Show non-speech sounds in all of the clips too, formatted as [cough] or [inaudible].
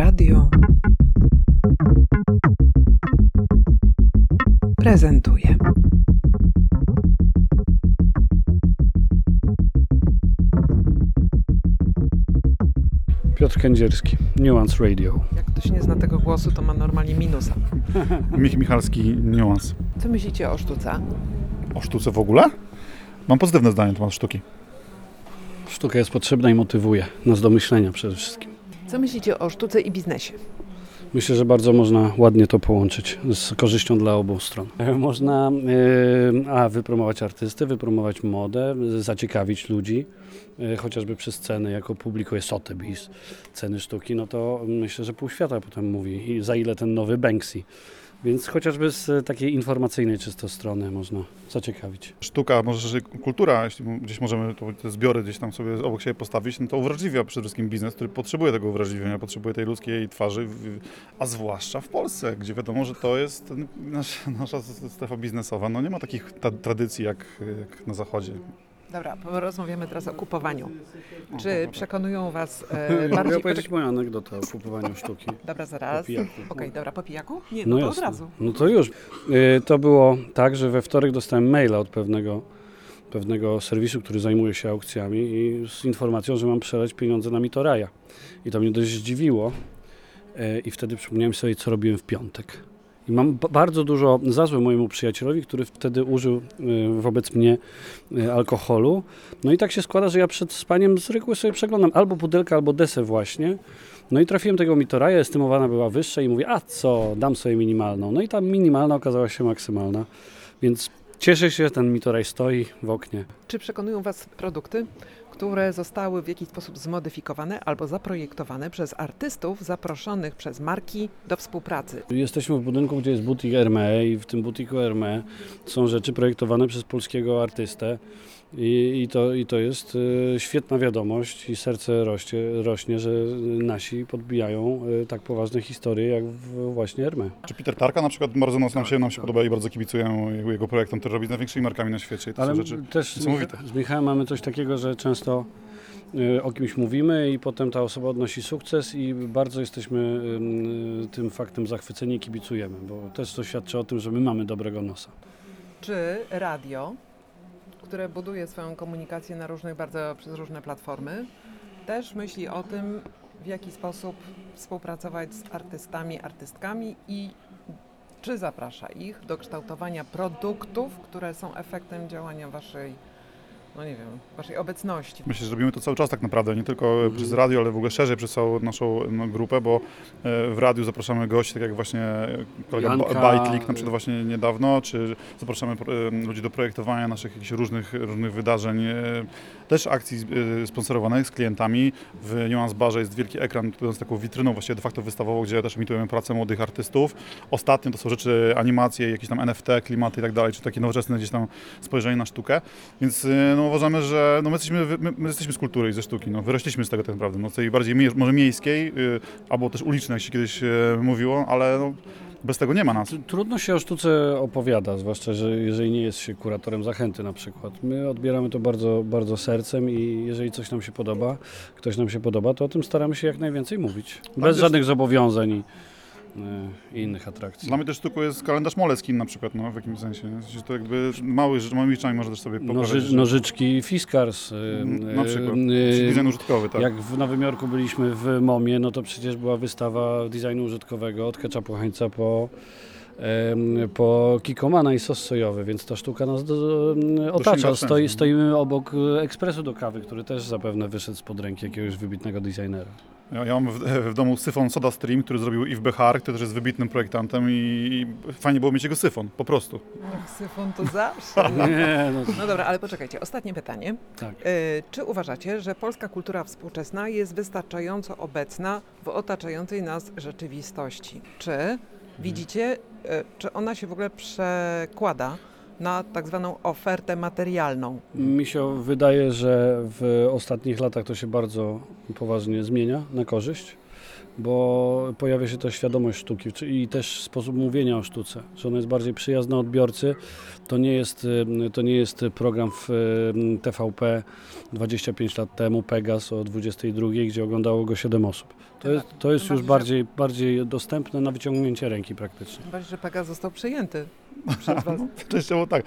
Radio prezentuje. Piotr Kędzierski, Nuance Radio. Jak ktoś nie zna tego głosu, to ma normalnie minusa. [laughs] Mich Michalski, niuans. Co myślicie o sztuce? O sztuce w ogóle? Mam pozytywne zdanie na temat sztuki. Sztuka jest potrzebna i motywuje nas do myślenia przede wszystkim. Co myślicie o sztuce i biznesie? Myślę, że bardzo można ładnie to połączyć z korzyścią dla obu stron. [laughs] Można e, a, wypromować artystę, wypromować modę, zaciekawić ludzi, e, chociażby przez ceny, jako publikuje Sotheby's, ceny sztuki, no to myślę, że pół świata potem mówi, i za ile ten nowy Banksy. Więc chociażby z takiej informacyjnej czysto strony można zaciekawić. Sztuka, może że kultura, jeśli gdzieś możemy te zbiory gdzieś tam sobie obok siebie postawić, no to uwrażliwia przede wszystkim biznes, który potrzebuje tego uwrażliwienia, potrzebuje tej ludzkiej twarzy, a zwłaszcza w Polsce, gdzie wiadomo, że to jest nasza, nasza strefa biznesowa. No nie ma takich ta, tradycji jak, jak na zachodzie. Dobra, porozmawiamy teraz o kupowaniu. Czy przekonują Was e, [laughs] Mogę bardziej... opowiedzieć moją anegdotę o kupowaniu sztuki. Dobra, zaraz. Po pijaku. Okej, dobra, po pijaku? Nie, No no, to jasne. od razu. No to już. Y, To było tak, że we wtorek dostałem maila od pewnego, pewnego serwisu, który zajmuje się aukcjami i z informacją, że mam przeleć pieniądze na Mitoraja. I to mnie dość zdziwiło y, i wtedy przypomniałem sobie, co robiłem w piątek. Mam ba- bardzo dużo za złe mojemu przyjacielowi, który wtedy użył y, wobec mnie y, alkoholu. No i tak się składa, że ja przed spaniem z reguły sobie przeglądam albo pudelkę, albo desę właśnie. No i trafiłem tego Mitoraja, estymowana była wyższa i mówię, a co, dam sobie minimalną. No i ta minimalna okazała się maksymalna, więc cieszę się, ten Mitoraj stoi w oknie. Czy przekonują Was produkty, które zostały w jakiś sposób zmodyfikowane albo zaprojektowane przez artystów zaproszonych przez marki do współpracy? Jesteśmy w budynku, gdzie jest butik Hermé i w tym butiku Hermé są rzeczy projektowane przez polskiego artystę. I, i, to, I to jest e, świetna wiadomość i serce rośnie, rośnie, że nasi podbijają e, tak poważne historie jak właśnie Hermé. Czy Peter Tarka na przykład bardzo mocno nam się, nam się podoba i bardzo kibicuję jego, jego projektom, który robi z największymi markami na świecie. I to Ale są rzeczy też z, niesamowite. Z Michałem mamy coś takiego, że często y, o kimś mówimy i potem ta osoba odnosi sukces i bardzo jesteśmy tym faktem zachwyceni i kibicujemy, bo też to świadczy o tym, że my mamy dobrego nosa. Czy radio, które buduje swoją komunikację na różnych, bardzo przez różne platformy, też myśli o tym, w jaki sposób współpracować z artystami, artystkami i czy zaprasza ich do kształtowania produktów, które są efektem działania waszej, no nie wiem, waszej obecności. Myślę, że robimy to cały czas tak naprawdę, nie tylko Mhm. przez radio, ale w ogóle szerzej przez całą naszą no, grupę, bo e, w radiu zapraszamy gości, tak jak właśnie kolega Bajtlik na przykład właśnie niedawno, czy zapraszamy e, ludzi do projektowania naszych jakichś różnych, różnych wydarzeń, e, też akcji e, sponsorowanych z klientami. W Nuance Barze jest wielki ekran, który jest taką witryną właściwie de facto wystawową, gdzie też emitujemy pracę młodych artystów. Ostatnio to są rzeczy, animacje, jakieś tam NFT, klimaty i tak dalej, czy takie nowoczesne gdzieś tam spojrzenie na sztukę. Więc e, no, uważamy, że no, my, jesteśmy, my, my jesteśmy z kultury i ze sztuki. No, wyrośliśmy z tego tak naprawdę. No, tej bardziej mie- może miejskiej, y, albo też ulicznej, jak się kiedyś e, mówiło, ale no, bez tego nie ma nas. Tr- Trudno się o sztuce opowiada, zwłaszcza, że jeżeli nie jest się kuratorem zachęty na przykład. My odbieramy to bardzo, bardzo sercem i jeżeli coś nam się podoba, ktoś nam się podoba, to o tym staramy się jak najwięcej mówić. Bez żadnych zobowiązań i, y, i innych atrakcji. Dla mnie też sztuką jest kalendarz Moleskine na przykład, no, w jakimś sensie. To jakby mały, małymi rzeczami można też sobie poprawiać. Noży, nożyczki Fiskars. y, Na przykład. y, Czyli design użytkowy, tak. Jak w Nowym Jorku byliśmy w MOMie, no to przecież była wystawa designu użytkowego od ketchupu Heinza po, po kikomana i sos sojowy, więc ta sztuka nas do, otacza. Stoi, sensu. stoimy obok ekspresu do kawy, który też zapewne wyszedł spod ręki jakiegoś wybitnego designera. Ja, ja mam w, w domu syfon Soda Stream, który zrobił Yves Behar, który też jest wybitnym projektantem i, i fajnie było mieć jego syfon, po prostu. Jak syfon to zawsze. [laughs] Nie, no, No dobra, ale poczekajcie, ostatnie pytanie. tak. Y, Czy uważacie, że polska kultura współczesna jest wystarczająco obecna w otaczającej nas rzeczywistości? Czy widzicie, y, czy ona się w ogóle przekłada na tak zwaną ofertę materialną? Mi się wydaje, że w ostatnich latach to się bardzo poważnie zmienia na korzyść. bo pojawia się też świadomość sztuki i też sposób mówienia o sztuce, że ona jest bardziej przyjazna odbiorcy. To nie jest, y, to nie jest program w y, TVP 25 lat temu, Pegas o 22, gdzie oglądało go 7 osób. To jest, to jest już bardziej, bardziej, bardziej dostępne na wyciągnięcie ręki praktycznie. Chyba, że Pegas został przejęty Was. Częściowo tak.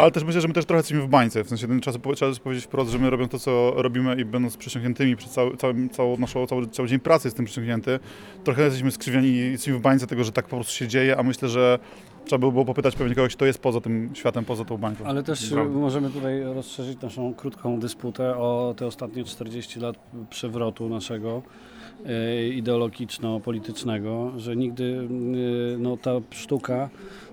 Ale też myślę, że my też trochę jesteśmy w bańce. W sensie ten trzeba, trzeba powiedzieć wprost, że my robiąc to, co robimy i będąc przysiągniętymi przez cały, cały, całą naszą, cały, cały dzień pracy jestem przysiągnięty, trochę jesteśmy skrzywieni i jesteśmy w bańce tego, że tak po prostu się dzieje, a myślę, że trzeba by było popytać pewnie kogoś, kto jest poza tym światem, poza tą bańką. Ale też Prawda. możemy tutaj rozszerzyć naszą krótką dysputę o te ostatnie 40 lat przewrotu naszego e, ideologiczno-politycznego, że nigdy y, no, ta sztuka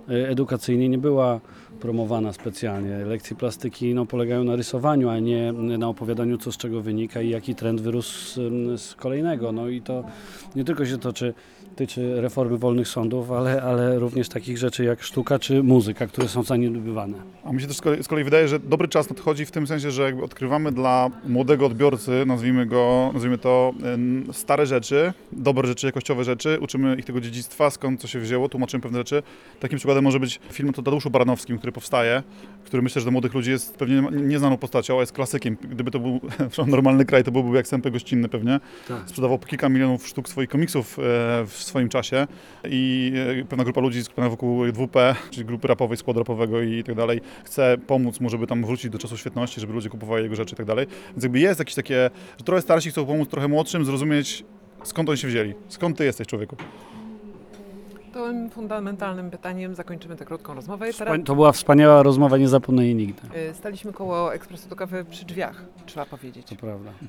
y, edukacyjnie nie była promowana specjalnie. Lekcje plastyki no, polegają na rysowaniu, a nie na opowiadaniu, co z czego wynika i jaki trend wyrósł z, z kolejnego. No i to nie tylko się toczy, tyczy reformy wolnych sądów, ale, ale również takich rzeczy jak sztuka czy muzyka, które są zaniedbywane. A mi się też z kolei, z kolei wydaje, że dobry czas nadchodzi w tym sensie, że jakby odkrywamy dla młodego odbiorcy, nazwijmy go, nazwijmy to, stare rzeczy, dobre rzeczy, jakościowe rzeczy, uczymy ich tego dziedzictwa, skąd co się wzięło, tłumaczymy pewne rzeczy. Takim przykładem może być film o Tadeuszu Baranowskim, który powstaje, który myślę, że dla młodych ludzi jest pewnie nieznaną postacią, a jest klasykiem. Gdyby to był [laughs] normalny kraj, to byłby jak sępy gościnny pewnie. Tak. Sprzedawał kilka milionów sztuk swoich komiksów e, w swoim czasie i e, pewna grupa ludzi skupiona wokół 2P, czyli grupy rapowej, składu rapowego i tak dalej, chce pomóc mu, żeby tam wrócić do czasu świetności, żeby ludzie kupowali jego rzeczy i tak dalej. Więc jakby jest jakieś takie, że trochę starsi chcą pomóc trochę młodszym, zrozumieć skąd oni się wzięli, skąd ty jesteś człowieku. Tym fundamentalnym pytaniem zakończymy tę krótką rozmowę. Teraz To była wspaniała rozmowa, nie zapomnę jej nigdy. y, staliśmy koło ekspresu do kawy przy drzwiach, trzeba powiedzieć. To prawda.